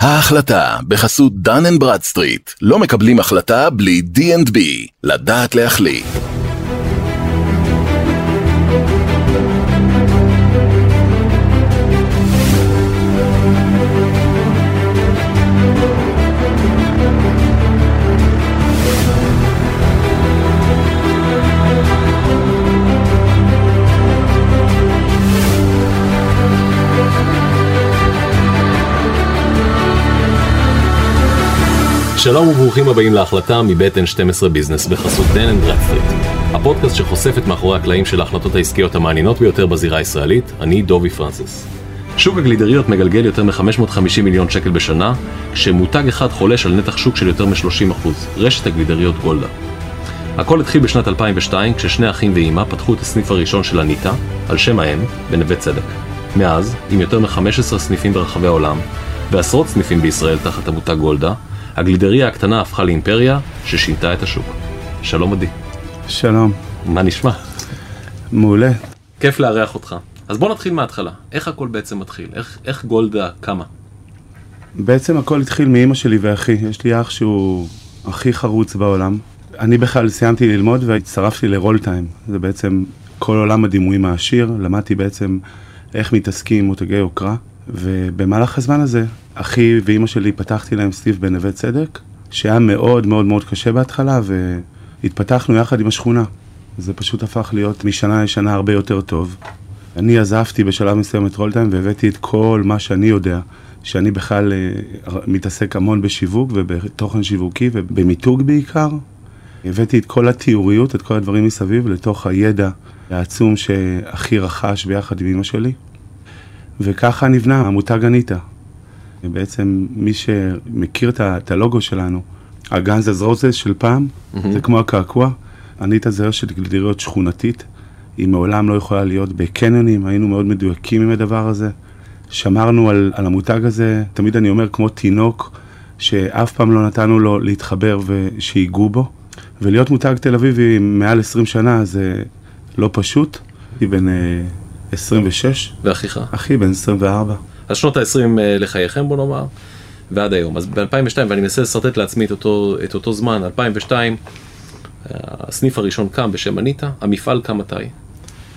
ההחלטה בחסות דן אנד ברדסטריט, לא מקבלים החלטה בלי D&B, לדעת להחליט. שלום וברוכים הבאים להחלטה מבית N12 Business בחסות Dun & Bradstreet. הפודקאסט שחושף את מאחורי הקלעים של ההחלטות העסקיות המעניינות ביותר בזירה הישראלית, אני דובי פרנסיס. שוק הגלידריות מגלגל יותר מ-550 מיליון שקל בשנה, כשמותג אחד חולש על נתח שוק של יותר מ-30%, רשת הגלידריות גולדה. הכל התחיל בשנת 2002, כששני אחים ואימא פתחו את הסניף הראשון של אניטה, על שם האם, בנווה צדק. מאז, עם יותר מ-15 סניפים ברחבי העולם, ועשרות סניפים בישראל תחת המותג גולדה, הגלידריה הקטנה הפכה לאימפריה ששינתה את השוק. שלום עדי. שלום, מה נשמע? מעולה. כיף לארח אותך. אז בוא נתחיל מההתחלה. איך הכל בעצם מתחיל? איך, איך גולדה קמה? בעצם הכל התחיל מאימא שלי ואחי. יש לי אח שהוא הכי חרוץ בעולם. אני בכלל סיימתי ללמוד והצטרפתי לרול טיים. זה בעצם כל עולם הדימויים העשיר. למדתי בעצם איך מתעסקים עם מותגי יוקרה. ובמהלך הזמן הזה, אחי ואימא שלי פתחתי להם סניף בנווה צדק, שהיה מאוד מאוד מאוד קשה בהתחלה, והתפתחנו יחד עם השכונה. זה פשוט הפך להיות משנה לשנה הרבה יותר טוב. אני עזבתי בשלב מסוים את רולטיים והבאתי את כל מה שאני יודע, שאני בכלל uh, מתעסק המון בשיווק ובתוכן שיווקי ובמיתוג בעיקר. הבאתי את כל התיאוריות, את כל הדברים מסביב, לתוך הידע העצום שהכי רכש ביחד עם אמא שלי. וככה נבנה המותג אניטה. בעצם מי שמכיר את הלוגו שלנו, הגאנז רוזס של פעם, mm-hmm. זה כמו הקעקוע. אניטה זה רשת גלידריות שכונתית, היא מעולם לא יכולה להיות בקניונים, היינו מאוד מדויקים עם הדבר הזה. שמרנו על, על המותג הזה, תמיד אני אומר כמו תינוק, שאף פעם לא נתנו לו להתחבר ושיגעו בו. ולהיות מותג תל אביבי מעל 20 שנה זה לא פשוט. היא בן 26. ואחיך? אחי בן 24. אז שנות ה-20 אה, לחייכם בוא נאמר, ועד היום. אז ב-2002, ואני מנסה לשרטט לעצמי את אותו, את אותו זמן, 2002, הסניף הראשון קם בשם אניטה, המפעל קם מתי?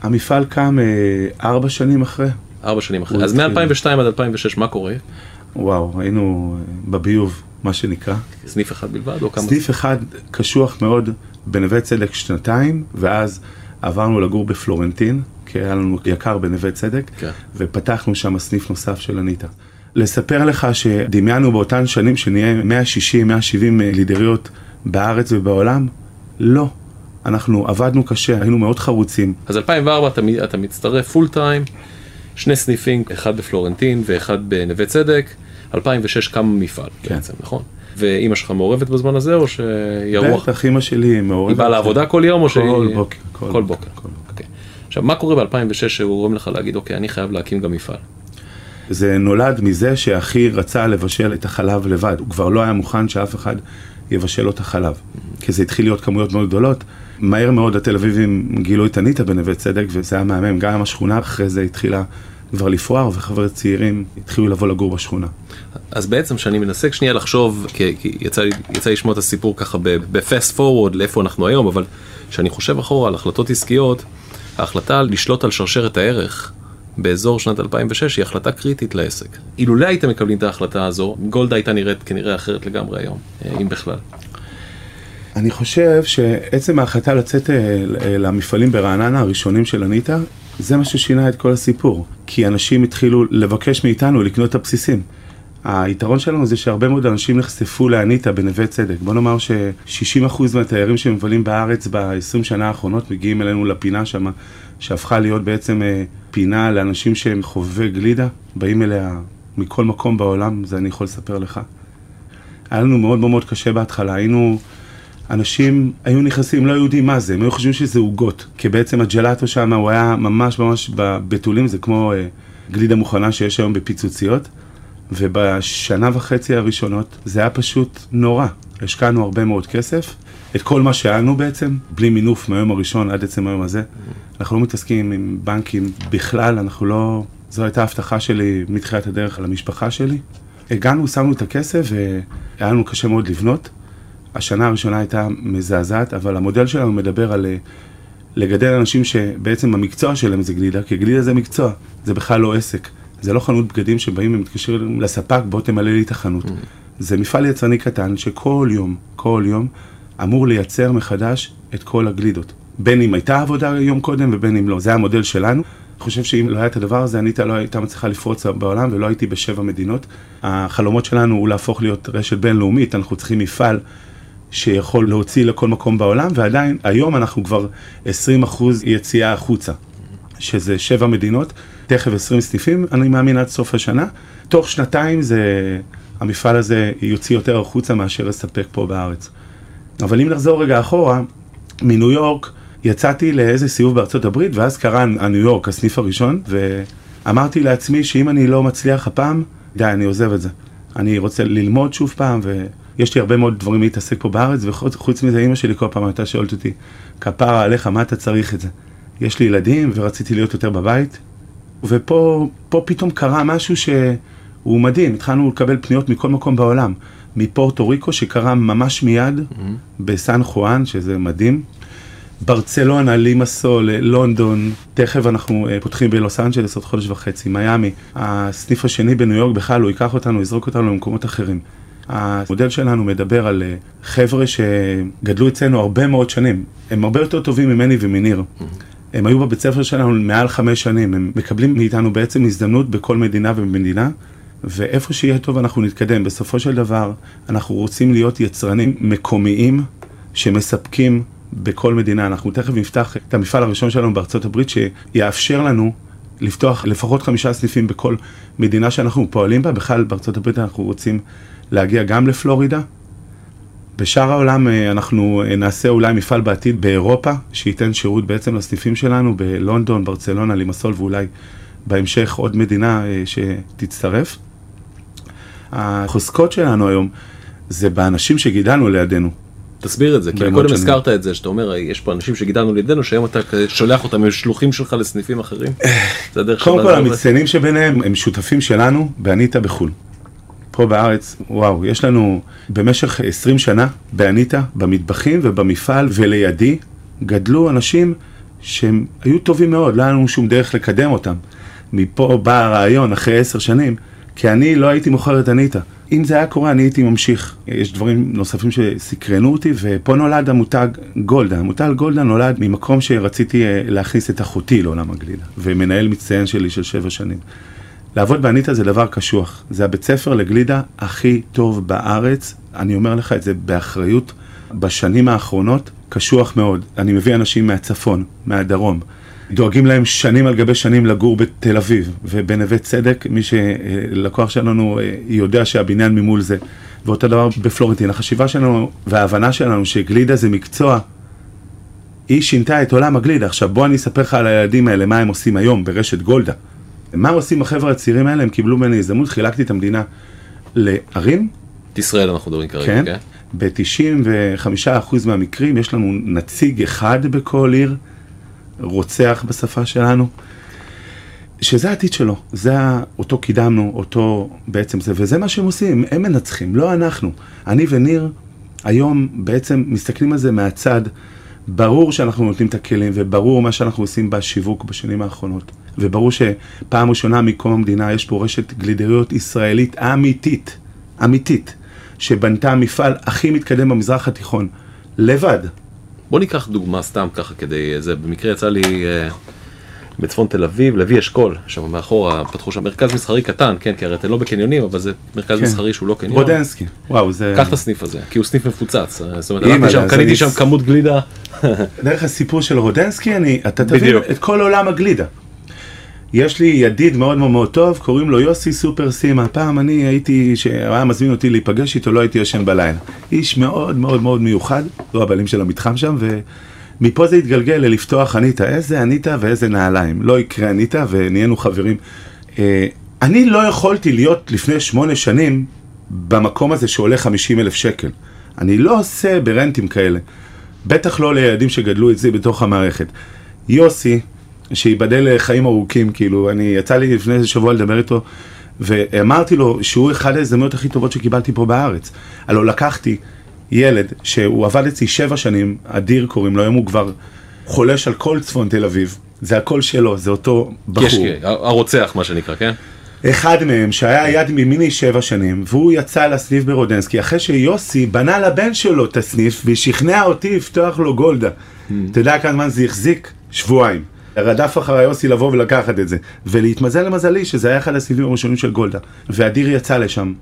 המפעל קם אה, ארבע שנים אחרי. ארבע שנים אחרי. אז מ-2002 עד 2006, מה קורה? וואו, היינו אה, בביוב, מה שנקרא. סניף אחד בלבד או כמה? סניף אחד קשוח מאוד בנווה צדק שנתיים, ואז עברנו לגור בפלורנטין, כי היה לנו יקר בנווה צדק, כן. ופתחנו שם סניף נוסף של אניטה. לספר לך שדמיינו באותן שנים שנהיה 160-170 לידריות בארץ ובעולם? לא. אנחנו עבדנו קשה, היינו מאוד חרוצים. אז 2004 אתה, אתה מצטרף פול טיים, שני סניפים, אחד בפלורנטין ואחד בנווה צדק, 2006 קם מפעל כן. בעצם, נכון? ואימא שלך מעורבת בזמן הזה או שהיא הרוח? בטח, אימא שלי מעורבת. היא באה לעבודה כל יום או שהיא... כל בוקר. כל, כל בוקר. כל בוקר. Okay. עכשיו, מה קורה ב-2006 שהוא גורם לך להגיד, אוקיי, אני חייב להקים גם מפעל? זה נולד מזה שאחי רצה לבשל את החלב לבד, הוא כבר לא היה מוכן שאף אחד יבשל לו את החלב, כי זה התחיל להיות כמויות מאוד גדולות. מהר מאוד התל אביבים גילו את אניטה בנווה צדק, וזה היה מהמם, גם השכונה אחרי זה התחילה כבר לפרוח, וחבר'ה צעירים התחילו לבוא לגור בשכונה. אז בעצם כשאני מנסה שנייה לחשוב, כי, כי יצא לי לשמוע את הסיפור ככה בפסט פורוורד לאיפה אנחנו היום, אבל כשאני חושב אחורה על החלטות עסקיות, ההחלטה לשלוט על שרשרת הערך באזור שנת 2006 היא החלטה קריטית לעסק. אילולא הייתם מקבלים את ההחלטה הזו, גולדה הייתה נראית כנראה אחרת לגמרי היום, אה, אם בכלל. אני חושב שעצם ההחלטה לצאת אה, למפעלים ברעננה הראשונים של אניטה, זה מה ששינה את כל הסיפור. כי אנשים התחילו לבקש מאיתנו לקנות את הבסיסים. היתרון שלנו זה שהרבה מאוד אנשים נחשפו לאניטה בנווה צדק. בוא נאמר ש-60% מהתיירים שמבלים בארץ ב-20 שנה האחרונות מגיעים אלינו לפינה שם, שהפכה להיות בעצם אה, פינה לאנשים שהם חובבי גלידה, באים אליה מכל מקום בעולם, זה אני יכול לספר לך. היה לנו מאוד מאוד קשה בהתחלה, היינו... אנשים היו נכנסים, לא יודעים מה זה, הם היו חושבים שזה עוגות, כי בעצם הג'לטו שם הוא היה ממש ממש בבתולים, זה כמו אה, גלידה מוכנה שיש היום בפיצוציות. ובשנה וחצי הראשונות זה היה פשוט נורא. השקענו הרבה מאוד כסף, את כל מה שהיה לנו בעצם, בלי מינוף מהיום הראשון עד עצם היום הזה. אנחנו לא מתעסקים עם בנקים בכלל, אנחנו לא... זו הייתה הבטחה שלי מתחילת הדרך על המשפחה שלי. הגענו, שמנו את הכסף והיה לנו קשה מאוד לבנות. השנה הראשונה הייתה מזעזעת, אבל המודל שלנו מדבר על אה, לגדל אנשים שבעצם המקצוע שלהם זה גלידה, כי גלידה זה מקצוע, זה בכלל לא עסק. זה לא חנות בגדים שבאים ומתקשרים לספק, בוא תמלא לי את החנות. Mm. זה מפעל יצרני קטן שכל יום, כל יום, אמור לייצר מחדש את כל הגלידות. בין אם הייתה עבודה יום קודם ובין אם לא. זה המודל שלנו. אני חושב שאם לא היה את הדבר הזה, אניטה לא הייתה מצליחה לפרוץ בעולם ולא הייתי בשבע מדינות. החלומות שלנו הוא להפוך להיות רשת בינלאומית, אנחנו צריכים מפעל שיכול להוציא לכל מקום בעולם, ועדיין, היום אנחנו כבר 20% יציאה החוצה, שזה שבע מדינות, תכף 20 סניפים, אני מאמין עד סוף השנה. תוך שנתיים זה, המפעל הזה יוציא יותר החוצה מאשר לספק פה בארץ. אבל אם נחזור רגע אחורה, מניו יורק יצאתי לאיזה סיבוב בארצות הברית, ואז קרה הניו יורק, הסניף הראשון, ואמרתי לעצמי שאם אני לא מצליח הפעם, די, אני עוזב את זה. אני רוצה ללמוד שוב פעם, ויש לי הרבה מאוד דברים להתעסק פה בארץ, וחוץ מזה, אימא שלי כל פעם הייתה שואלת אותי, כפרה עליך, מה אתה צריך את זה? יש לי ילדים, ורציתי להיות יותר בבית, ופה פתאום קרה משהו שהוא מדהים, התחלנו לקבל פניות מכל מקום בעולם. מפורטו ריקו, שקרה ממש מיד mm-hmm. בסן חואן, שזה מדהים. ברצלונה, לימסול, לונדון, תכף אנחנו uh, פותחים בלוס אנג'לס עוד חודש וחצי, מיאמי. הסניף השני בניו יורק בכלל, הוא ייקח אותנו, יזרוק אותנו למקומות אחרים. המודל שלנו מדבר על uh, חבר'ה שגדלו אצלנו הרבה מאוד שנים. הם הרבה יותר טובים ממני ומניר. Mm-hmm. הם היו בבית ספר שלנו מעל חמש שנים, הם מקבלים מאיתנו בעצם הזדמנות בכל מדינה ומדינה. ואיפה שיהיה טוב אנחנו נתקדם. בסופו של דבר, אנחנו רוצים להיות יצרנים מקומיים שמספקים בכל מדינה. אנחנו תכף נפתח את המפעל הראשון שלנו בארצות הברית, שיאפשר לנו לפתוח לפחות חמישה סניפים בכל מדינה שאנחנו פועלים בה. בכלל, בארצות הברית אנחנו רוצים להגיע גם לפלורידה. בשאר העולם אה, אנחנו אה, נעשה אולי מפעל בעתיד באירופה, שייתן שירות בעצם לסניפים שלנו בלונדון, ברצלונה, לימסול ואולי בהמשך עוד מדינה אה, שתצטרף. החוזקות שלנו היום זה באנשים שגידלנו לידינו. תסביר את זה, כי קודם הזכרת את זה, שאתה אומר, יש פה אנשים שגידלנו לידינו, שהיום אתה שולח אותם, הם שלוחים שלך לסניפים אחרים. קודם כל, המצטיינים שביניהם הם שותפים שלנו באניטה בחו"ל. פה בארץ, וואו, יש לנו במשך 20 שנה באניטה, במטבחים ובמפעל ולידי, גדלו אנשים שהם היו טובים מאוד, לא היה לנו שום דרך לקדם אותם. מפה בא הרעיון, אחרי עשר שנים, כי אני לא הייתי מוכר את אניטה. אם זה היה קורה, אני הייתי ממשיך. יש דברים נוספים שסקרנו אותי, ופה נולד המותג גולדה. המותג גולדה נולד ממקום שרציתי אה, להכניס את אחותי לעולם הגלידה, ומנהל מצטיין שלי של שבע שנים. לעבוד באניטה זה דבר קשוח. זה הבית ספר לגלידה הכי טוב בארץ. אני אומר לך את זה באחריות. בשנים האחרונות קשוח מאוד. אני מביא אנשים מהצפון, מהדרום. דואגים להם שנים על גבי שנים לגור בתל אביב ובנווה צדק, מי שלקוח שלנו אה, יודע שהבניין ממול זה. ואותו דבר בפלורנטין. החשיבה שלנו וההבנה שלנו שגלידה זה מקצוע, היא שינתה את עולם הגלידה. עכשיו בוא אני אספר לך על הילדים האלה, מה הם עושים היום ברשת גולדה. מה עושים החבר'ה הצעירים האלה? הם קיבלו ממני הזדמנות, חילקתי את המדינה לערים. את ישראל אנחנו מדברים כרגע, כן? כן? ב-95% מהמקרים יש לנו נציג אחד בכל עיר. רוצח בשפה שלנו, שזה העתיד שלו, זה אותו קידמנו, אותו בעצם זה, וזה מה שהם עושים, הם מנצחים, לא אנחנו. אני וניר היום בעצם מסתכלים על זה מהצד, ברור שאנחנו נותנים את הכלים, וברור מה שאנחנו עושים בשיווק בשנים האחרונות, וברור שפעם ראשונה מקום המדינה יש פה רשת גלידריות ישראלית אמיתית, אמיתית, שבנתה מפעל הכי מתקדם במזרח התיכון, לבד. בוא ניקח דוגמה סתם ככה כדי, זה במקרה יצא לי אה, בצפון תל אביב, לוי אשכול, שם מאחורה פתחו שם מרכז מסחרי קטן, כן, כי הרי אתם לא בקניונים, אבל זה מרכז כן. מסחרי שהוא לא קניון. רודנסקי, וואו זה... קח את הסניף הזה, כי הוא סניף מפוצץ, אה, זאת אומרת, הלכתי שם, קניתי שם כמות גלידה. דרך הסיפור של רודנסקי, אני, אתה תבין את כל עולם הגלידה. יש לי ידיד מאוד מאוד מאוד טוב, קוראים לו יוסי סופר סימה. פעם אני הייתי, שהוא היה מזמין אותי להיפגש איתו, לא הייתי ישן בלילה. איש מאוד מאוד מאוד מיוחד, הוא הבעלים של המתחם שם, ומפה זה התגלגל ללפתוח אניטה. איזה אניטה ואיזה נעליים. לא יקרה אניטה ונהיינו חברים. אה, אני לא יכולתי להיות לפני שמונה שנים במקום הזה שעולה 50 אלף שקל. אני לא עושה ברנטים כאלה. בטח לא לילדים שגדלו את זה בתוך המערכת. יוסי, שייבדל לחיים ארוכים, כאילו, אני, יצא לי לפני איזה שבוע לדבר איתו, ואמרתי לו שהוא אחד ההזדמנויות הכי טובות שקיבלתי פה בארץ. הלוא לקחתי ילד שהוא עבד אצלי שבע שנים, אדיר קוראים לו, היום הוא כבר חולש על כל צפון תל אביב. זה הכל שלו, זה אותו בחור. קשקי, הרוצח מה שנקרא, כן? אחד מהם שהיה יד מימיני שבע שנים, והוא יצא לסניף ברודנסקי, אחרי שיוסי בנה לבן שלו את הסניף, ושכנע אותי לפתוח לו גולדה. אתה יודע כמה זמן זה החזיק? שבועיים. רדף אחרי יוסי לבוא ולקחת את זה. ולהתמזל למזלי שזה היה אחד הסניפים הראשונים של גולדה. ואדיר יצא לשם.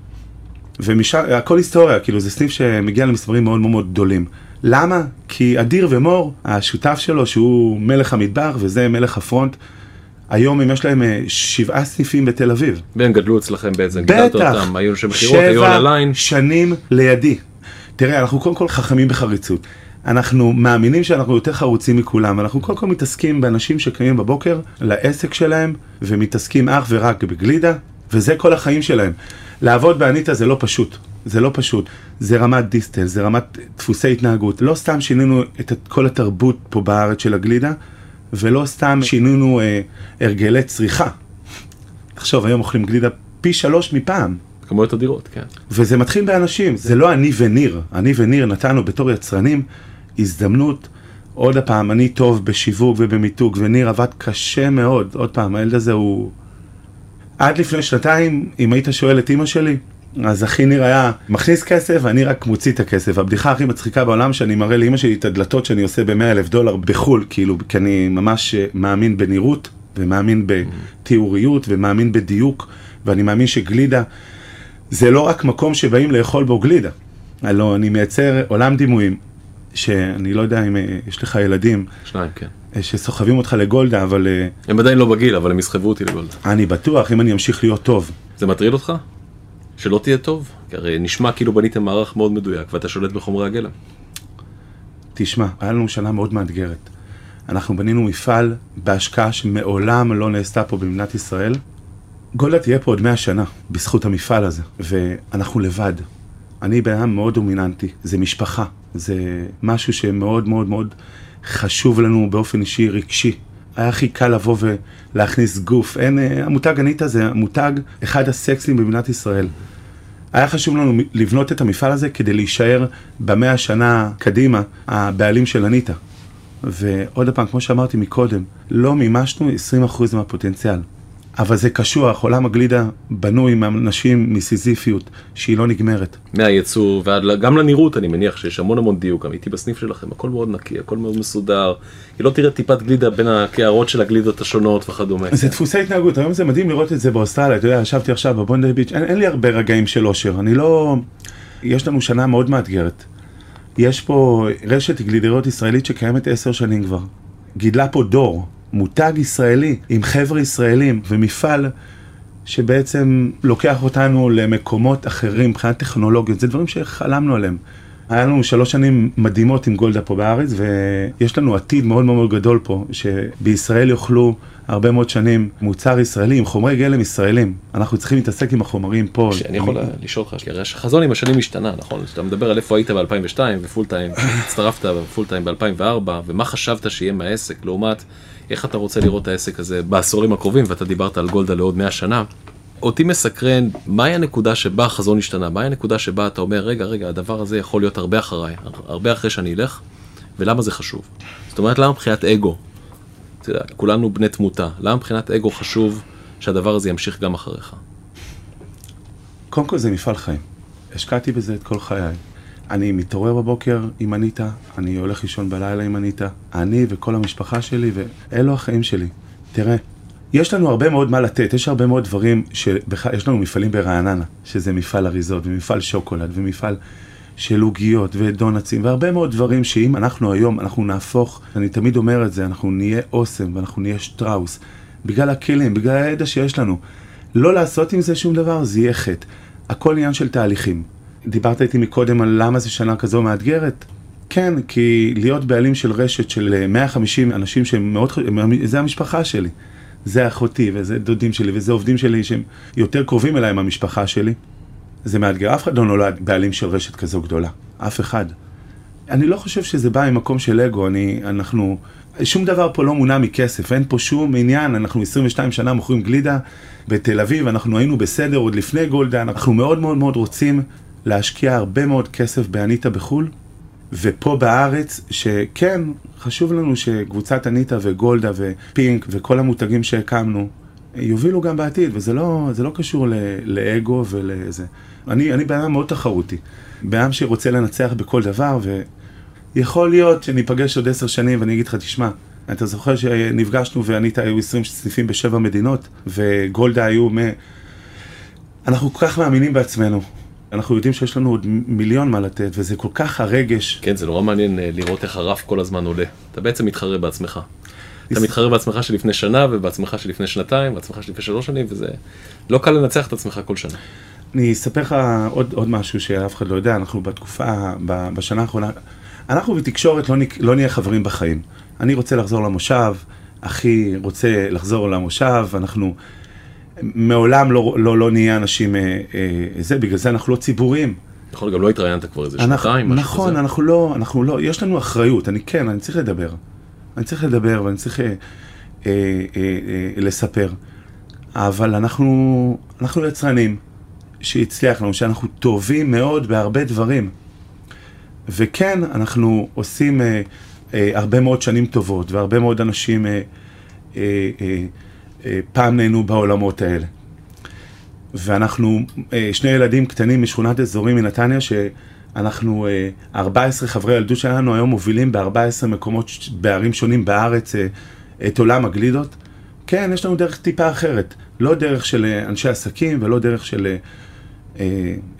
ומשם, הכל היסטוריה, כאילו זה סניף שמגיע למספרים מאוד מאוד גדולים. למה? כי אדיר ומור, השותף שלו, שהוא מלך המטבח וזה מלך הפרונט, היום אם יש להם אה, שבעה סניפים בתל אביב. והם גדלו אצלכם בעצם, גידלת אותם, היו שם בחירות, היו על הליין. שבע שנים לידי. תראה, אנחנו קודם כל חכמים בחריצות. אנחנו מאמינים שאנחנו יותר חרוצים מכולם, אנחנו קודם כל מתעסקים באנשים שקמים בבוקר לעסק שלהם, ומתעסקים אך ורק בגלידה, וזה כל החיים שלהם. לעבוד באניטה זה לא פשוט, זה לא פשוט. זה רמת דיסטל, זה רמת דפוסי התנהגות. לא סתם שינינו את כל התרבות פה בארץ של הגלידה, ולא סתם שינינו אה, הרגלי צריכה. תחשוב, היום אוכלים גלידה פי שלוש מפעם. כמויות אדירות, כן. וזה מתחיל באנשים, זה לא אני וניר. אני וניר נתנו בתור יצרנים הזדמנות. עוד פעם, אני טוב בשיווק ובמיתוג, וניר עבד קשה מאוד. עוד פעם, הילד הזה הוא... עד לפני שנתיים, אם היית שואל את אימא שלי, אז אחי ניר היה מכניס כסף ואני רק מוציא את הכסף. הבדיחה הכי מצחיקה בעולם שאני מראה לאמא שלי את הדלתות שאני עושה ב-100 אלף דולר בחו"ל, כאילו, כי אני ממש מאמין בנראות, ומאמין בתיאוריות, ומאמין בדיוק, ואני מאמין שגלידה זה לא רק מקום שבאים לאכול בו גלידה. הלוא אני מייצר עולם דימויים, שאני לא יודע אם אה, יש לך ילדים. שניים, כן. אה, שסוחבים אותך לגולדה, אבל... הם עדיין לא בגיל, אבל הם יסחבו אותי לגולדה. אני בטוח, אם אני אמשיך להיות טוב. זה מטריד אותך? שלא תהיה טוב? כי הרי נשמע כאילו בניתם מערך מאוד מדויק ואתה שולט בחומרי הגלם. תשמע, היה לנו שנה מאוד מאתגרת. אנחנו בנינו מפעל בהשקעה שמעולם לא נעשתה פה במדינת ישראל. גולדה תהיה פה עוד מאה שנה בזכות המפעל הזה, ואנחנו לבד. אני בן אדם מאוד דומיננטי, זה משפחה, זה משהו שמאוד מאוד מאוד חשוב לנו באופן אישי, רגשי. היה הכי קל לבוא ולהכניס גוף. אין, אה, המותג אניטה זה מותג אחד הסקסים במדינת ישראל. היה חשוב לנו לבנות את המפעל הזה כדי להישאר במאה השנה קדימה הבעלים של אניטה. ועוד פעם, כמו שאמרתי מקודם, לא מימשנו 20% מהפוטנציאל. אבל זה קשוח, עולם הגלידה בנוי מאנשים מסיזיפיות שהיא לא נגמרת. מהייצור ועד גם לנראות אני מניח שיש המון המון דיוק, גם הייתי בסניף שלכם, הכל מאוד נקי, הכל מאוד מסודר, כי לא תראה טיפת גלידה בין הקערות של הגלידות השונות וכדומה. זה דפוסי התנהגות, היום זה מדהים לראות את זה באוסטרליה, אתה יודע, ישבתי עכשיו בבונדי ביץ', אין, אין לי הרבה רגעים של אושר, אני לא... יש לנו שנה מאוד מאתגרת. יש פה רשת גלידריות ישראלית שקיימת עשר שנים כבר. גידלה פה דור. מותג ישראלי עם חבר'ה ישראלים ומפעל שבעצם לוקח אותנו למקומות אחרים מבחינת טכנולוגיות, זה דברים שחלמנו עליהם. היה לנו שלוש שנים מדהימות עם גולדה פה בארץ, ויש לנו עתיד מאוד מאוד גדול פה, שבישראל יאכלו הרבה מאוד שנים מוצר ישראלי עם חומרי גלם ישראלים. אנחנו צריכים להתעסק עם החומרים פה. אני יכול לשאול אותך, כי הרי החזון עם השנים השתנה, נכון? אתה מדבר על איפה היית ב-2002 ופול טיים, הצטרפת בפול טיים ב-2004, ומה חשבת שיהיה מהעסק לעומת איך אתה רוצה לראות את העסק הזה בעשורים הקרובים, ואתה דיברת על גולדה לעוד 100 שנה. אותי מסקרן, מהי הנקודה שבה החזון השתנה? מהי הנקודה שבה אתה אומר, רגע, רגע, הדבר הזה יכול להיות הרבה אחריי, הרבה אחרי שאני אלך, ולמה זה חשוב? זאת אומרת, למה מבחינת אגו? כולנו בני תמותה, למה מבחינת אגו חשוב שהדבר הזה ימשיך גם אחריך? קודם כל זה מפעל חיים. השקעתי בזה את כל חיי. אני מתעורר בבוקר עם אניטה, אני הולך לישון בלילה עם אניטה, אני וכל המשפחה שלי, ואלו החיים שלי. תראה, יש לנו הרבה מאוד מה לתת, יש הרבה מאוד דברים, שבכלל, יש לנו מפעלים ברעננה, שזה מפעל אריזות, ומפעל שוקולד, ומפעל של עוגיות ודונצים, והרבה מאוד דברים שאם אנחנו היום, אנחנו נהפוך, אני תמיד אומר את זה, אנחנו נהיה אוסם ואנחנו נהיה שטראוס, בגלל הכלים, בגלל הידע שיש לנו. לא לעשות עם זה שום דבר, זה יהיה חטא. הכל עניין של תהליכים. דיברת איתי מקודם על למה זו שנה כזו מאתגרת. כן, כי להיות בעלים של רשת של 150 אנשים שהם מאוד, זה המשפחה שלי. זה אחותי, וזה דודים שלי, וזה עובדים שלי שהם יותר קרובים אליי מהמשפחה שלי. זה מאתגר, אף אחד לא נולד בעלים של רשת כזו גדולה. אף אחד. אני לא חושב שזה בא ממקום של אגו, אני, אנחנו שום דבר פה לא מונע מכסף, אין פה שום עניין, אנחנו 22 שנה מוכרים גלידה בתל אביב, אנחנו היינו בסדר עוד לפני גולדה, אנחנו מאוד מאוד מאוד רוצים להשקיע הרבה מאוד כסף באניטה בחו"ל, ופה בארץ, שכן, חשוב לנו שקבוצת אניטה וגולדה ופינק וכל המותגים שהקמנו, יובילו גם בעתיד, וזה לא, לא קשור ל, לאגו ולזה. אני, אני בן אדם מאוד תחרותי, בן אדם שרוצה לנצח בכל דבר, ויכול להיות שניפגש עוד עשר שנים ואני אגיד לך, תשמע, אתה זוכר שנפגשנו ואניטה היו 20 סניפים בשבע מדינות, וגולדה היו מ... אנחנו כל כך מאמינים בעצמנו, אנחנו יודעים שיש לנו עוד מיליון מה לתת, וזה כל כך הרגש. כן, זה נורא מעניין אה, לראות איך הרף כל הזמן עולה. אתה בעצם מתחרה בעצמך. אתה מתחרה בעצמך שלפני שנה, ובעצמך שלפני שנתיים, ובעצמך שלפני שלוש שנים, וזה לא קל לנצח את עצמך כל שנה. אני אספר לך עוד, עוד משהו שאף אחד לא יודע, אנחנו בתקופה, בשנה האחרונה, אנחנו בתקשורת לא, לא נהיה חברים בחיים. אני רוצה לחזור למושב, אחי רוצה לחזור למושב, אנחנו מעולם לא, לא, לא נהיה אנשים, אה, אה, זה, בגלל זה אנחנו לא ציבוריים. נכון, גם לא התראיינת כבר איזה שנתיים, משהו נכון, כזה. אנחנו לא, אנחנו לא, יש לנו אחריות, אני כן, אני צריך לדבר. אני צריך לדבר ואני צריך אה, אה, אה, אה, לספר. אבל אנחנו, אנחנו יצרנים שהצליח לנו, שאנחנו טובים מאוד בהרבה דברים. וכן, אנחנו עושים אה, אה, הרבה מאוד שנים טובות, והרבה מאוד אנשים אה, אה, אה, אה, פעם נהנו בעולמות האלה. ואנחנו אה, שני ילדים קטנים משכונת אזורים מנתניה, שאנחנו, אה, 14 חברי ילדות שלנו היום מובילים ב-14 מקומות בערים שונים בארץ אה, את עולם הגלידות. כן, יש לנו דרך טיפה אחרת. לא דרך של אה, אנשי עסקים ולא דרך של אה,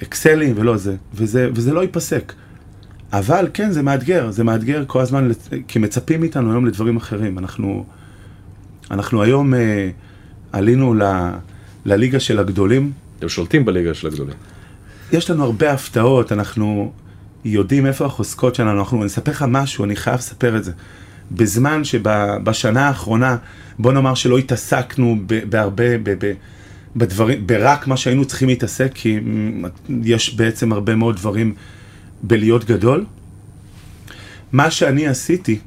אקסלים ולא זה. וזה, וזה לא ייפסק. אבל כן, זה מאתגר, זה מאתגר כל הזמן, כי מצפים מאיתנו היום לדברים אחרים. אנחנו, אנחנו היום אה, עלינו ל, לליגה של הגדולים. אתם שולטים בליגה של הגדולים. יש לנו הרבה הפתעות, אנחנו יודעים איפה החוזקות שלנו, אנחנו, אני אספר לך משהו, אני חייב לספר את זה. בזמן שבשנה האחרונה, בוא נאמר שלא התעסקנו בהרבה, בדברים, ברק מה שהיינו צריכים להתעסק, כי יש בעצם הרבה מאוד דברים בלהיות גדול. מה שאני עשיתי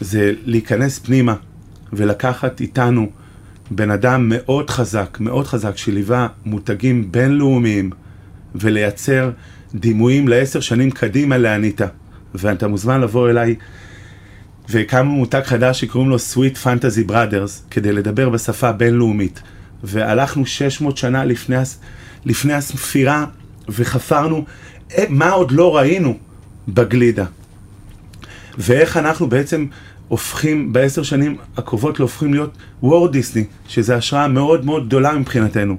זה להיכנס פנימה ולקחת איתנו בן אדם מאוד חזק, מאוד חזק, שליווה מותגים בינלאומיים ולייצר דימויים לעשר שנים קדימה לאניטה. ואתה מוזמן לבוא אליי, והקמנו מותג חדש שקוראים לו Sweet Fantasy Brothers, כדי לדבר בשפה בינלאומית. והלכנו 600 שנה לפני, לפני הספירה וחפרנו אה, מה עוד לא ראינו בגלידה. ואיך אנחנו בעצם הופכים בעשר שנים הקרובות להופכים להיות וורט דיסני, שזה השראה מאוד מאוד גדולה מבחינתנו.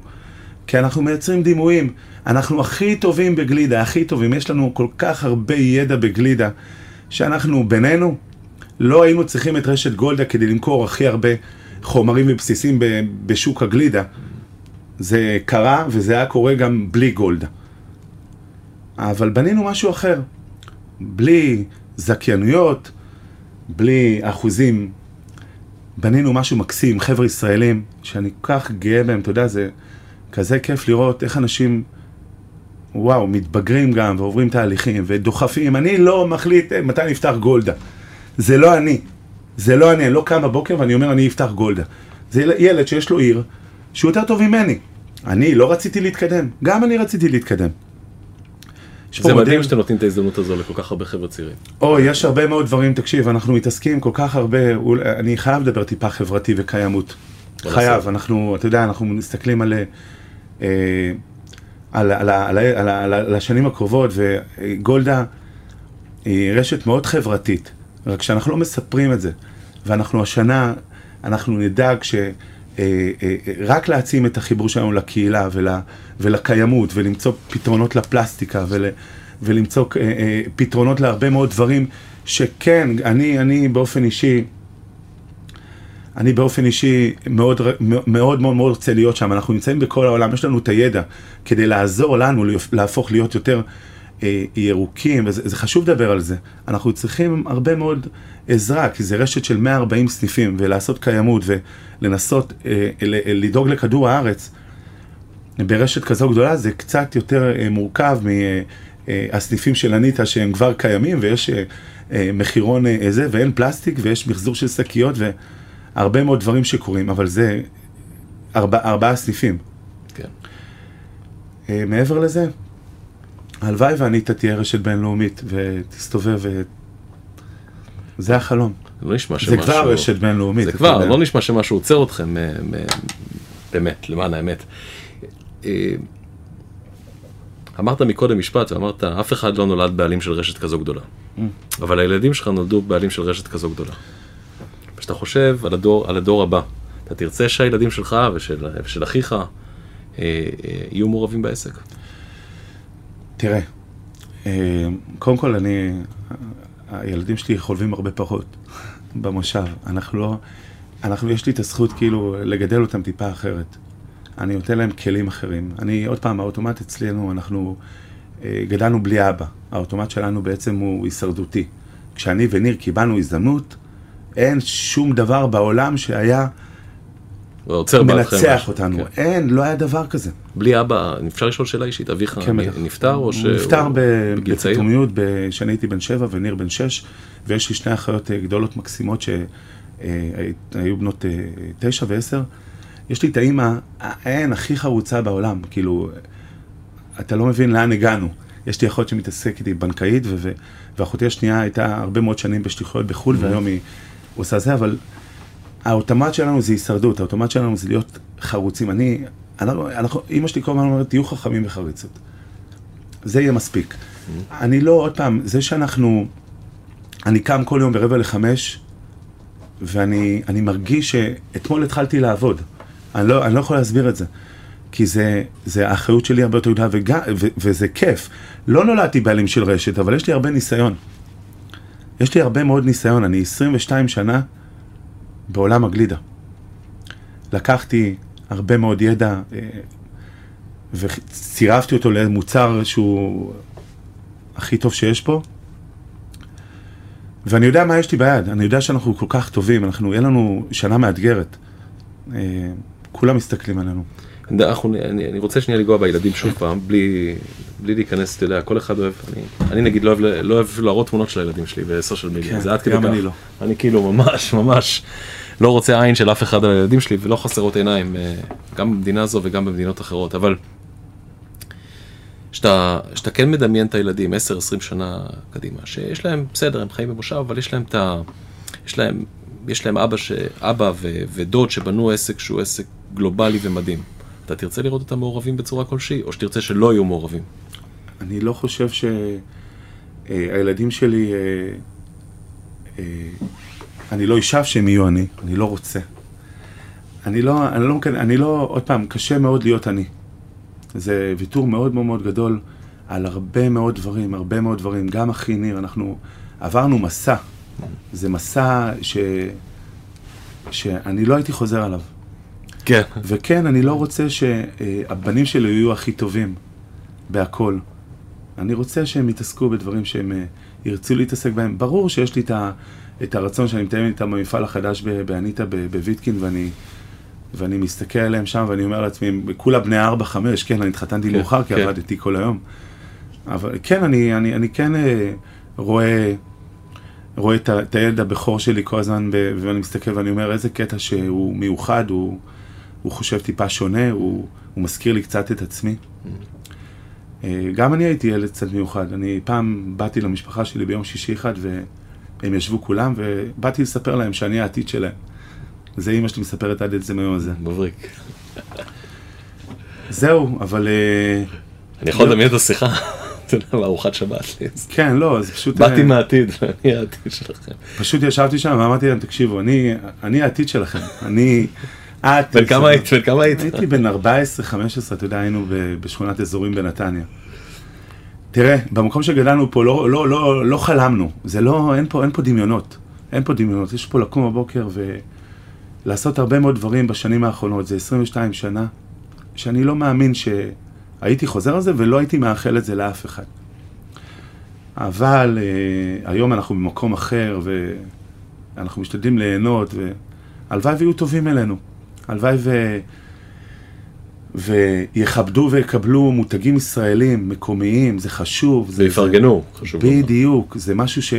כי אנחנו מייצרים דימויים, אנחנו הכי טובים בגלידה, הכי טובים, יש לנו כל כך הרבה ידע בגלידה, שאנחנו בינינו לא היינו צריכים את רשת גולדה כדי למכור הכי הרבה חומרים ובסיסים בשוק הגלידה. זה קרה וזה היה קורה גם בלי גולדה. אבל בנינו משהו אחר, בלי זכיינויות, בלי אחוזים. בנינו משהו מקסים, חבר'ה ישראלים, שאני כל כך גאה בהם, אתה יודע, זה כזה כיף לראות איך אנשים, וואו, מתבגרים גם ועוברים תהליכים ודוחפים. אני לא מחליט אה, מתי נפתח גולדה. זה לא אני. זה לא אני, אני לא קם בבוקר ואני אומר אני אפתח גולדה. זה ילד שיש לו עיר שהוא יותר טוב ממני. אני לא רציתי להתקדם, גם אני רציתי להתקדם. זה מדהים שאתם נותנים את ההזדמנות הזו לכל כך הרבה חבר'ה צעירים. או, יש הרבה מאוד דברים, תקשיב, אנחנו מתעסקים כל כך הרבה, אני חייב לדבר טיפה חברתי וקיימות. חייב, אנחנו, אתה יודע, אנחנו מסתכלים על, אה, על, על, על, על, על, על השנים הקרובות, וגולדה היא רשת מאוד חברתית, רק שאנחנו לא מספרים את זה. ואנחנו השנה, אנחנו נדאג ש... אה, אה, רק להעצים את החיבור שלנו לקהילה ול, ולקיימות ולמצוא פתרונות לפלסטיקה ול, ולמצוא אה, פתרונות להרבה מאוד דברים שכן, אני, אני באופן אישי, אני באופן אישי מאוד מאוד מאוד מאוד רוצה להיות שם, אנחנו נמצאים בכל העולם, יש לנו את הידע כדי לעזור לנו להפוך להיות יותר ירוקים, וזה חשוב לדבר על זה. אנחנו צריכים הרבה מאוד עזרה, כי זה רשת של 140 סניפים, ולעשות קיימות ולנסות אה, לדאוג לכדור הארץ ברשת כזו גדולה, זה קצת יותר אה, מורכב מ... אה, הסניפים של אניטה שהם כבר קיימים, ויש אה, אה, מחירון אה, זה, ואין פלסטיק, ויש מחזור של שקיות, והרבה מאוד דברים שקורים, אבל זה ארבע, ארבעה סניפים. כן. אה, מעבר לזה, הלוואי ואניטה תהיה רשת בינלאומית, ותסתובב, ו... זה החלום. לא נשמע זה שמשהו... כבר רשת בינלאומית. זה אתה כבר. לא נשמע שמשהו עוצר אתכם, אה, באמת, למען האמת. אה, אמרת מקודם משפט, ואמרת, אף אחד לא נולד בעלים של רשת כזו גדולה. Mm. אבל הילדים שלך נולדו בעלים של רשת כזו גדולה. כשאתה חושב על הדור, על הדור הבא, אתה תרצה שהילדים שלך ושל, ושל אחיך אה, אה, יהיו מעורבים בעסק. תראה, אה, קודם כל אני, הילדים שלי חולבים הרבה פחות במושב. אנחנו לא, אנחנו, יש לי את הזכות כאילו לגדל אותם טיפה אחרת. אני נותן להם כלים אחרים. אני, עוד פעם, האוטומט אצלנו, אנחנו אה, גדלנו בלי אבא. האוטומט שלנו בעצם הוא הישרדותי. כשאני וניר קיבלנו הזדמנות, אין שום דבר בעולם שהיה עוצר בעדכם מנצח. אותנו. כן. אין, לא היה דבר כזה. בלי אבא, אפשר לשאול שאלה אישית, אביך כן. נפטר או הוא שהוא נפטר? בפתאומיות כשאני הייתי בן שבע וניר בן שש, ויש לי שני אחיות אה, גדולות מקסימות שהיו בנות אה, תשע ועשר. יש לי את האימא, אין, הכי חרוצה בעולם, כאילו, אתה לא מבין לאן הגענו. יש לי אחות שמתעסקת, היא בנקאית, ו- ואחותי השנייה הייתה הרבה מאוד שנים בשליחויות בחו"ל, Mm-hmm. והיום היא עושה זה, אבל האוטומט שלנו זה הישרדות, האוטומט שלנו זה להיות חרוצים. אני, אנחנו, אנחנו, אימא שלי כל הזמן אומרת, תהיו חכמים וחריצות. זה יהיה מספיק. אני לא, עוד פעם, זה שאנחנו, אני קם כל יום ברבע לחמש, ואני אני מרגיש שאתמול התחלתי לעבוד. אני לא, אני לא יכול להסביר את זה. כי זה, זה האחריות שלי הרבה יותר גדולה, וזה כיף. לא נולדתי בעלים של רשת, אבל יש לי הרבה ניסיון. יש לי הרבה מאוד ניסיון, אני 22 שנה בעולם הגלידה. לקחתי הרבה מאוד ידע אה, וצירפתי אותו למוצר שהוא הכי טוב שיש פה. ואני יודע מה יש לי ביד, אני יודע שאנחנו כל כך טובים, אנחנו, יהיה לנו שנה מאתגרת. אה, כולם מסתכלים עלינו. אנחנו, אני, אני רוצה שנייה לנגוע בילדים שוב פעם, בלי, בלי להיכנס, אתה יודע, כל אחד אוהב, אני, אני נגיד לא אוהב, לא אוהב להראות תמונות של הילדים שלי בסושיאל מדיה, כן, זה עד כדי גם כך. אני לא. אני כאילו ממש ממש לא רוצה עין של אף אחד על הילדים שלי, ולא חסרות עיניים, אה, גם במדינה הזו וגם במדינות אחרות, אבל שאתה, שאתה כן מדמיין את הילדים 10-20 שנה קדימה, שיש להם, בסדר, הם חיים במושב, אבל יש להם את ה... יש להם, יש להם אבא, ש, אבא ו, ודוד שבנו עסק שהוא עסק גלובלי ומדהים. אתה תרצה לראות אותם מעורבים בצורה כלשהי, או שתרצה שלא יהיו מעורבים? אני לא חושב שהילדים שלי, אה, אה, אני לא אשאף שהם יהיו אני, אני לא רוצה. אני לא, אני לא, אני לא, עוד פעם, קשה מאוד להיות אני. זה ויתור מאוד מאוד מאוד גדול על הרבה מאוד דברים, הרבה מאוד דברים. גם אחי ניר, אנחנו עברנו מסע. זה מסע ש... שאני לא הייתי חוזר עליו. כן. וכן, אני לא רוצה שהבנים שלי יהיו הכי טובים בהכל. אני רוצה שהם יתעסקו בדברים שהם אה, ירצו להתעסק בהם. ברור שיש לי את, ה, את הרצון שאני מתאם איתם במפעל החדש באניטה בוויטקין, ואני, ואני מסתכל עליהם שם ואני אומר לעצמי, כולה בני ארבע, חמש, כן, אני התחתנתי כן, מאוחר כי כן. עבדתי כל היום. אבל כן, אני, אני, אני כן אה, רואה, רואה את, הילד הבכור שלי כל הזמן, ב, ואני מסתכל ואני אומר, איזה קטע שהוא מיוחד, הוא, הוא חושב טיפה שונה, הוא, הוא מזכיר לי קצת את עצמי. אה, גם אני הייתי ילד קצת מיוחד. אני פעם באתי למשפחה שלי ביום שישי אחד, והם ישבו כולם, ובאתי לספר להם שאני העתיד שלהם. זה אימא שלי מספרת עד עצם היום הזה. מבריק. זהו, אבל אה, אני יכול לא. לדמיין את השיחה, אתה יודע, בארוחת שבת. כן, לא, זה פשוט... באתי אה, מהעתיד, ואני העתיד שלכם. פשוט ישבתי שם ואמרתי להם, תקשיבו, אני, אני העתיד שלכם. אני... בן כמה היית? בן כמה היית? הייתי בן 14-15, אתה יודע, היינו בשכונת אזורים בנתניה. תראה, במקום שגדלנו פה לא, לא, לא, לא חלמנו, זה לא, אין פה, אין פה דמיונות, אין פה דמיונות, יש פה לקום בבוקר ולעשות הרבה מאוד דברים בשנים האחרונות, זה 22 שנה, שאני לא מאמין שהייתי חוזר על זה ולא הייתי מאחל את זה לאף אחד. אבל אה, היום אנחנו במקום אחר ואנחנו משתדלים ליהנות והלוואי ויהיו טובים אלינו. הלוואי ו... ויכבדו ויקבלו מותגים ישראלים, מקומיים, זה חשוב. זה, ויפרגנו, חשוב. בדיוק, זה משהו ש...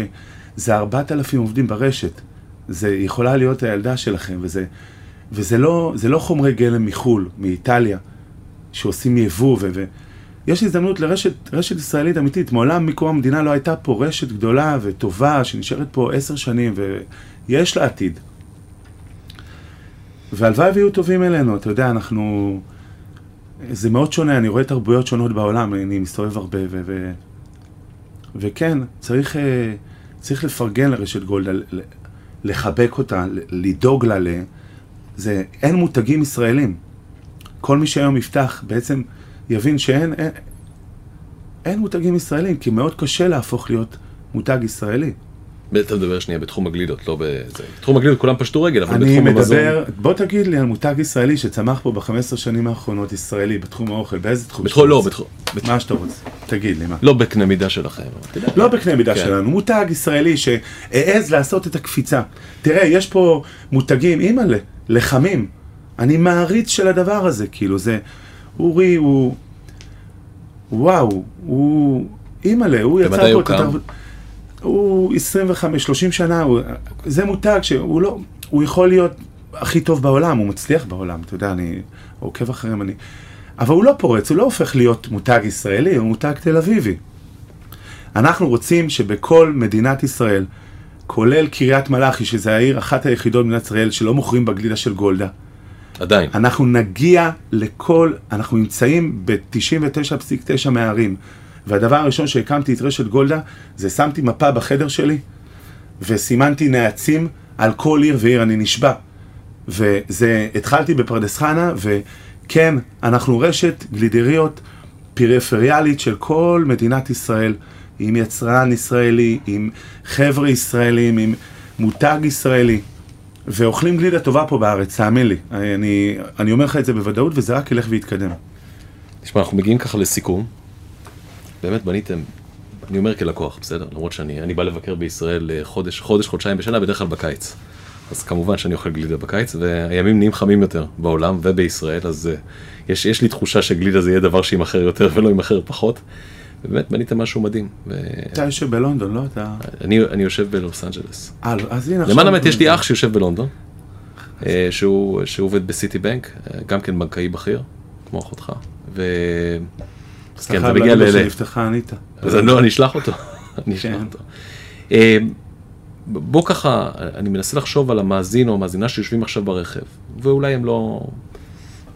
זה 4,000 עובדים ברשת. זה יכולה להיות הילדה שלכם, וזה, וזה לא, לא חומרי גלם מחו"ל, מאיטליה, שעושים יבוא, ו... ו יש הזדמנות לרשת רשת ישראלית אמיתית. מעולם מקום המדינה לא הייתה פה רשת גדולה וטובה, שנשארת פה עשר שנים, ויש לה עתיד. והלוואי ויהיו טובים אלינו, אתה יודע, אנחנו... זה מאוד שונה, אני רואה תרבויות שונות בעולם, אני מסתובב הרבה, ו... ו... וכן, צריך, אה, צריך לפרגן לרשת גולדה, לחבק אותה, לדאוג לה, זה, אין מותגים ישראלים. כל מי שהיום יפתח בעצם יבין שאין אין, אין מותגים ישראלים, כי מאוד קשה להפוך להיות מותג ישראלי. אתה מדבר שנייה בתחום הגלידות, לא בזה. בתחום הגלידות כולם פשטו רגל, אבל אני בתחום המזון... מדבר, בוא תגיד לי על מותג ישראלי שצמח פה ב-15 שנים האחרונות ישראלי, בתחום האוכל, באיזה תחום? בתחום, לא? בתחום... מה שאתה רוצה, תגיד לי, מה? לא בקנה מידה שלכם. לא בקנה מידה כן. שלנו, מותג ישראלי שהעז לעשות את הקפיצה. תראה, יש פה מותגים, אימא'לה, לחמים. אני מעריץ של הדבר הזה, כאילו, זה... אורי הוא... וואו, הוא... אימא'לה, הוא ומתי יצר פה הוא את קם? הוא 25, 30 שנה, הוא... זה מותג שהוא לא... הוא יכול להיות הכי טוב בעולם, הוא מצליח בעולם, אתה יודע, אני עוקב אחריהם, אני... אבל הוא לא פורץ, הוא לא הופך להיות מותג ישראלי, הוא מותג תל אביבי. אנחנו רוצים שבכל מדינת ישראל, כולל קריית מלאכי, שזה העיר, אחת היחידות במדינת ישראל שלא מוכרים בגלידה של גולדה, עדיין. אנחנו נגיע לכל, אנחנו נמצאים ב-99.9 מהערים. והדבר הראשון שהקמתי את רשת גולדה, זה שמתי מפה בחדר שלי, וסימנתי נעצים על כל עיר ועיר, אני נשבע. וזה, התחלתי בפרדס חנה, וכן, אנחנו רשת גלידריות פריפריאלית של כל מדינת ישראל, עם יצרן ישראלי, עם חבר'ה ישראלים, עם מותג ישראלי. ואוכלים גלידה טובה פה בארץ, תאמין לי. אני, אני אומר לך את זה בוודאות, וזה רק ילך ויתקדם. תשמע, אנחנו מגיעים ככה לסיכום. באמת בניתם, אני אומר כלקוח, בסדר? למרות שאני אני בא לבקר בישראל אה, חודש, חודש, חודשיים בשנה, בדרך כלל בקיץ. אז כמובן שאני אוכל גלידה בקיץ, והימים נהיים חמים יותר בעולם ובישראל, אז אה, יש, יש לי תחושה שגלידה זה יהיה דבר שימכר יותר ולא ימכר פחות. ובאמת בניתם משהו מדהים. אתה יושב בלונדון, לא? אתה... ואני אני יושב בלוס אנג'לס. אה, אז הנה למען האמת יש לי אח שיושב בלונדון, אה, שהוא, שהוא עובד בסיטי בנק, גם כן בנקאי בכיר, כמו אחותך, ו... אז כן, זה מגיע ל... להגיד לו ל- שנפתחה אניטה. אז אני לא, אני אשלח אותו. אני אשלח כן. אותו. אה, בוא ככה, אני מנסה לחשוב על המאזין או המאזינה שיושבים עכשיו ברכב, ואולי הם לא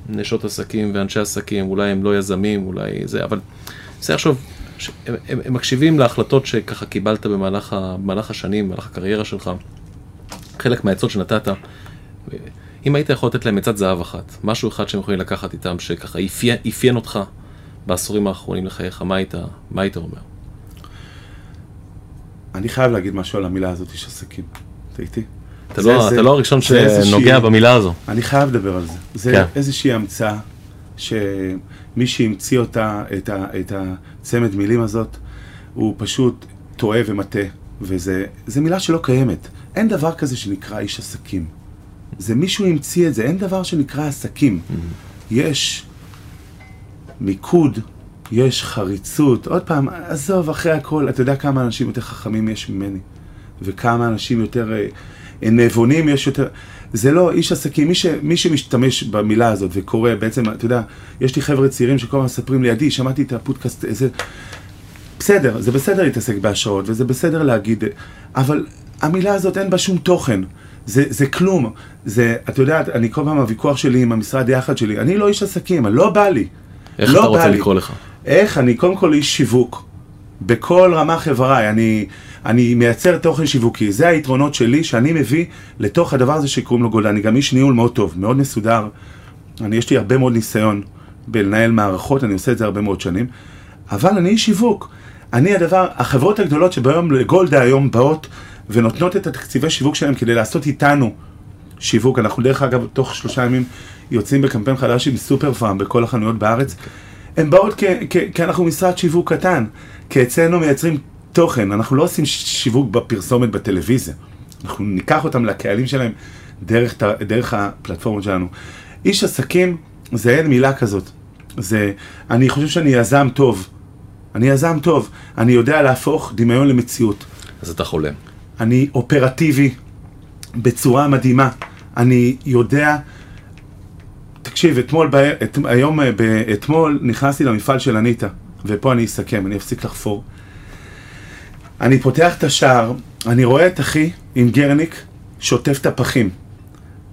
נשות עסקים ואנשי עסקים, אולי הם לא יזמים, אולי זה, אבל זה עכשיו, הם, הם, הם מקשיבים להחלטות שככה קיבלת במהלך, ה, במהלך השנים, במהלך הקריירה שלך, חלק מהעצות שנתת. אם היית יכול לתת להם עצת זהב אחת, משהו אחד שהם יכולים לקחת איתם, שככה אפיין אותך בעשורים האחרונים לחייך, מה היית, מה היית אומר? אני חייב להגיד משהו על המילה הזאת, איש עסקים. אתה איתי? אתה זה- לא, זה- אתה לא הראשון שנוגע במילה הזו. אני חייב לדבר על זה. זה כן. איזושהי המצאה שמי שהמציא אותה, את, ה, את הצמד מילים הזאת, הוא פשוט טועה ומטעה, זה מילה שלא קיימת. אין דבר כזה שנקרא איש עסקים. זה מישהו המציא את זה, אין דבר שנקרא עסקים. יש מיקוד, יש חריצות. עוד פעם, עזוב, אחרי הכל, אתה יודע כמה אנשים יותר חכמים יש ממני, וכמה אנשים יותר אה, נבונים יש יותר... זה לא איש עסקים, מי, ש, מי שמשתמש במילה הזאת וקורא, בעצם, אתה יודע, יש לי חבר'ה צעירים שכל הזמן מספרים לי, עדי, שמעתי את הפודקאסט, איזה... בסדר, זה בסדר להתעסק בהשראות, וזה בסדר להגיד, אבל המילה הזאת אין בה שום תוכן. זה, זה כלום. זה, אתה יודע, אני כל פעם הוויכוח שלי עם המשרד יחד שלי, אני לא איש עסקים, לא בא לי. איך לא אתה רוצה לי. לקרוא לך? איך? אני קודם כל איש שיווק. בכל רמ"ח איבריי, אני, אני מייצר תוכן שיווקי. זה היתרונות שלי שאני מביא לתוך הדבר הזה שקוראים לו גולדה. אני גם איש ניהול מאוד טוב, מאוד מסודר. אני, יש לי הרבה מאוד ניסיון בלנהל מערכות, אני עושה את זה הרבה מאוד שנים. אבל אני איש שיווק. אני הדבר, החברות הגדולות שביום לגולדה היום באות ונותנות את התקציבי שיווק שלהם כדי לעשות איתנו שיווק. אנחנו דרך אגב, תוך שלושה ימים יוצאים בקמפיין חדש עם סופר פארם בכל החנויות בארץ. הן באות כ- כ- כי אנחנו משרד שיווק קטן, כי אצלנו מייצרים תוכן, אנחנו לא עושים שיווק בפרסומת בטלוויזיה. אנחנו ניקח אותם לקהלים שלהם דרך, דרך הפלטפורמות שלנו. איש עסקים זה אין מילה כזאת. זה, אני חושב שאני יזם טוב. אני יזם טוב. אני יודע להפוך דמיון למציאות. אז אתה חולם. אני אופרטיבי בצורה מדהימה. אני יודע... תקשיב, אתמול, ב... את... היום, ב... אתמול נכנסתי למפעל של אניטה, ופה אני אסכם, אני אפסיק לחפור. אני פותח את השער, אני רואה את אחי עם גרניק שוטף את הפחים.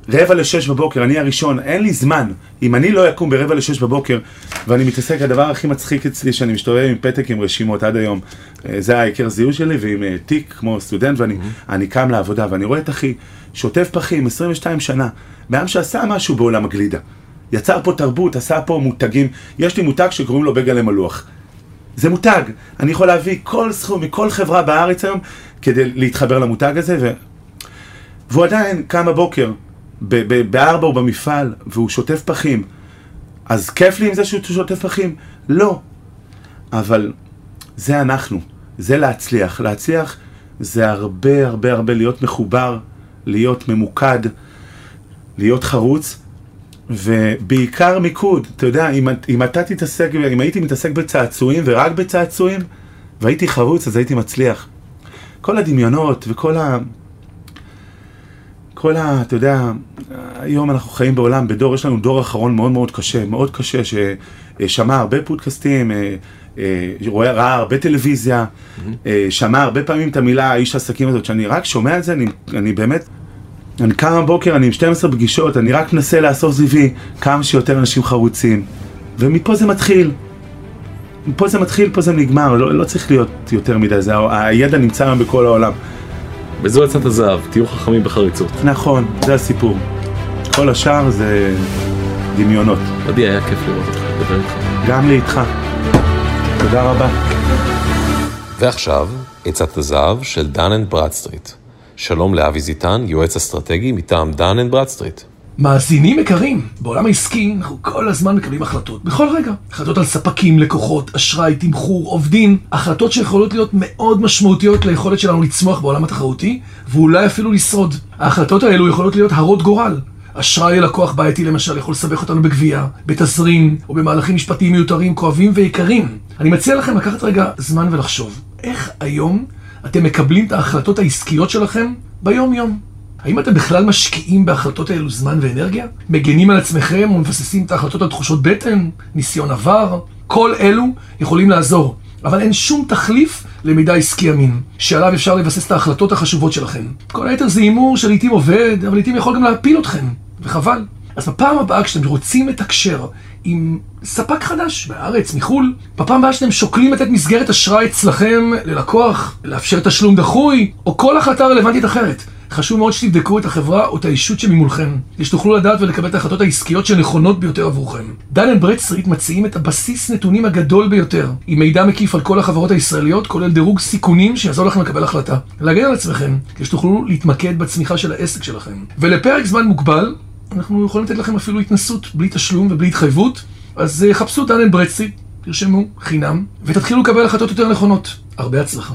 רבע לשש בבוקר, אני הראשון, אין לי זמן. אם אני לא אקום ברבע לשש בבוקר, ואני מתעסק, הדבר הכי מצחיק אצלי, שאני מסתובב עם פתק עם רשימות עד היום, אה, זה ההיכר זיהוי שלי, ועם אה, תיק כמו סטודנט, ואני mm-hmm. קם לעבודה, ואני רואה את אחי שוטף פחים, 22 שנה, בעם שעשה משהו בעולם הגלידה. יצר פה תרבות, עשה פה מותגים. יש לי מותג שקוראים לו בגלה מלוח. זה מותג. אני יכול להביא כל סכום מכל חברה בארץ היום כדי להתחבר למותג הזה, ו... והוא עדיין קם בבוקר, בארבע הוא במפעל, והוא שוטף פחים. אז כיף לי עם זה שהוא שוטף פחים? לא. אבל זה אנחנו, זה להצליח. להצליח זה הרבה הרבה הרבה להיות מחובר, להיות ממוקד, להיות חרוץ, ובעיקר מיקוד. אתה יודע, אם, אם אתה תתעסק, אם הייתי מתעסק בצעצועים ורק בצעצועים, והייתי חרוץ, אז הייתי מצליח. כל הדמיונות וכל ה... כל ה... אתה יודע, היום אנחנו חיים בעולם, בדור, יש לנו דור אחרון מאוד מאוד קשה, מאוד קשה, ששמע הרבה פודקאסטים, אה, אה, רואה, ראה הרבה טלוויזיה, mm-hmm. שמע הרבה פעמים את המילה איש עסקים הזאת, שאני רק שומע את זה, אני, אני באמת, אני קם בבוקר, אני עם 12 פגישות, אני רק מנסה לאסוף סביבי כמה שיותר אנשים חרוצים, ומפה זה מתחיל. פה זה מתחיל, פה זה נגמר, לא, לא צריך להיות יותר מדי, זה, הידע נמצא היום בכל העולם. וזו עצת הזהב, תהיו חכמים בחריצות. נכון, זה הסיפור. כל השאר זה דמיונות. עדי, היה כיף לראות אותך, לדבר איתך. גם לי איתך. תודה רבה. ועכשיו, עצת הזהב של Dun & Bradstreet. שלום לאבי זיטן, יועץ אסטרטגי מטעם Dun & Bradstreet. מאזינים יקרים, בעולם העסקי אנחנו כל הזמן מקבלים החלטות, בכל רגע. החלטות על ספקים, לקוחות, אשראי, תמחור, עובדים, החלטות שיכולות להיות מאוד משמעותיות ליכולת שלנו לצמוח בעולם התחרותי, ואולי אפילו לשרוד. ההחלטות האלו יכולות להיות הרות גורל. אשראי ללקוח בעייתי למשל יכול לסבך אותנו בגבייה, בתזרים, או במהלכים משפטיים מיותרים, כואבים ויקרים. אני מציע לכם לקחת רגע זמן ולחשוב, איך היום אתם מקבלים את ההחלטות העסקיות שלכם ביום-יום? האם אתם בכלל משקיעים בהחלטות האלו זמן ואנרגיה? מגנים על עצמכם ומבססים את ההחלטות על תחושות בטן, ניסיון עבר? כל אלו יכולים לעזור, אבל אין שום תחליף למידע עסקי אמין, שעליו אפשר לבסס את ההחלטות החשובות שלכם. כל היתר זה הימור שלעיתים עובד, אבל לעיתים יכול גם להפיל אתכם, וחבל. אז בפעם הבאה כשאתם רוצים לתקשר עם ספק חדש בארץ, מחו"ל, בפעם הבאה שאתם שוקלים לתת מסגרת אשראי אצלכם ללקוח, לאפשר תשלום דחוי, או כל החלטה רלוונטית אחרת, חשוב מאוד שתבדקו את החברה או את הישות שממולכם, כדי שתוכלו לדעת ולקבל את ההחלטות העסקיות שנכונות ביותר עבורכם. Dun Bradstreet מציעים את הבסיס נתונים הגדול ביותר, עם מידע מקיף על כל החברות הישראליות, כולל דירוג סיכונים שיעזור לכם לקבל החלטה. להגן על עצמכם, כדי שתוכלו להתמקד בצמיחה של העסק שלכם. ולפרק זמן מוגבל, אנחנו יכולים לתת לכם אפילו התנסות בלי תשלום ובלי התחייבות, אז אה, חפשו Dun Bradstreet, תרשמו, חינם, ותתחילו לקבל החלטות יותר נכונות. הרבה הצלחה.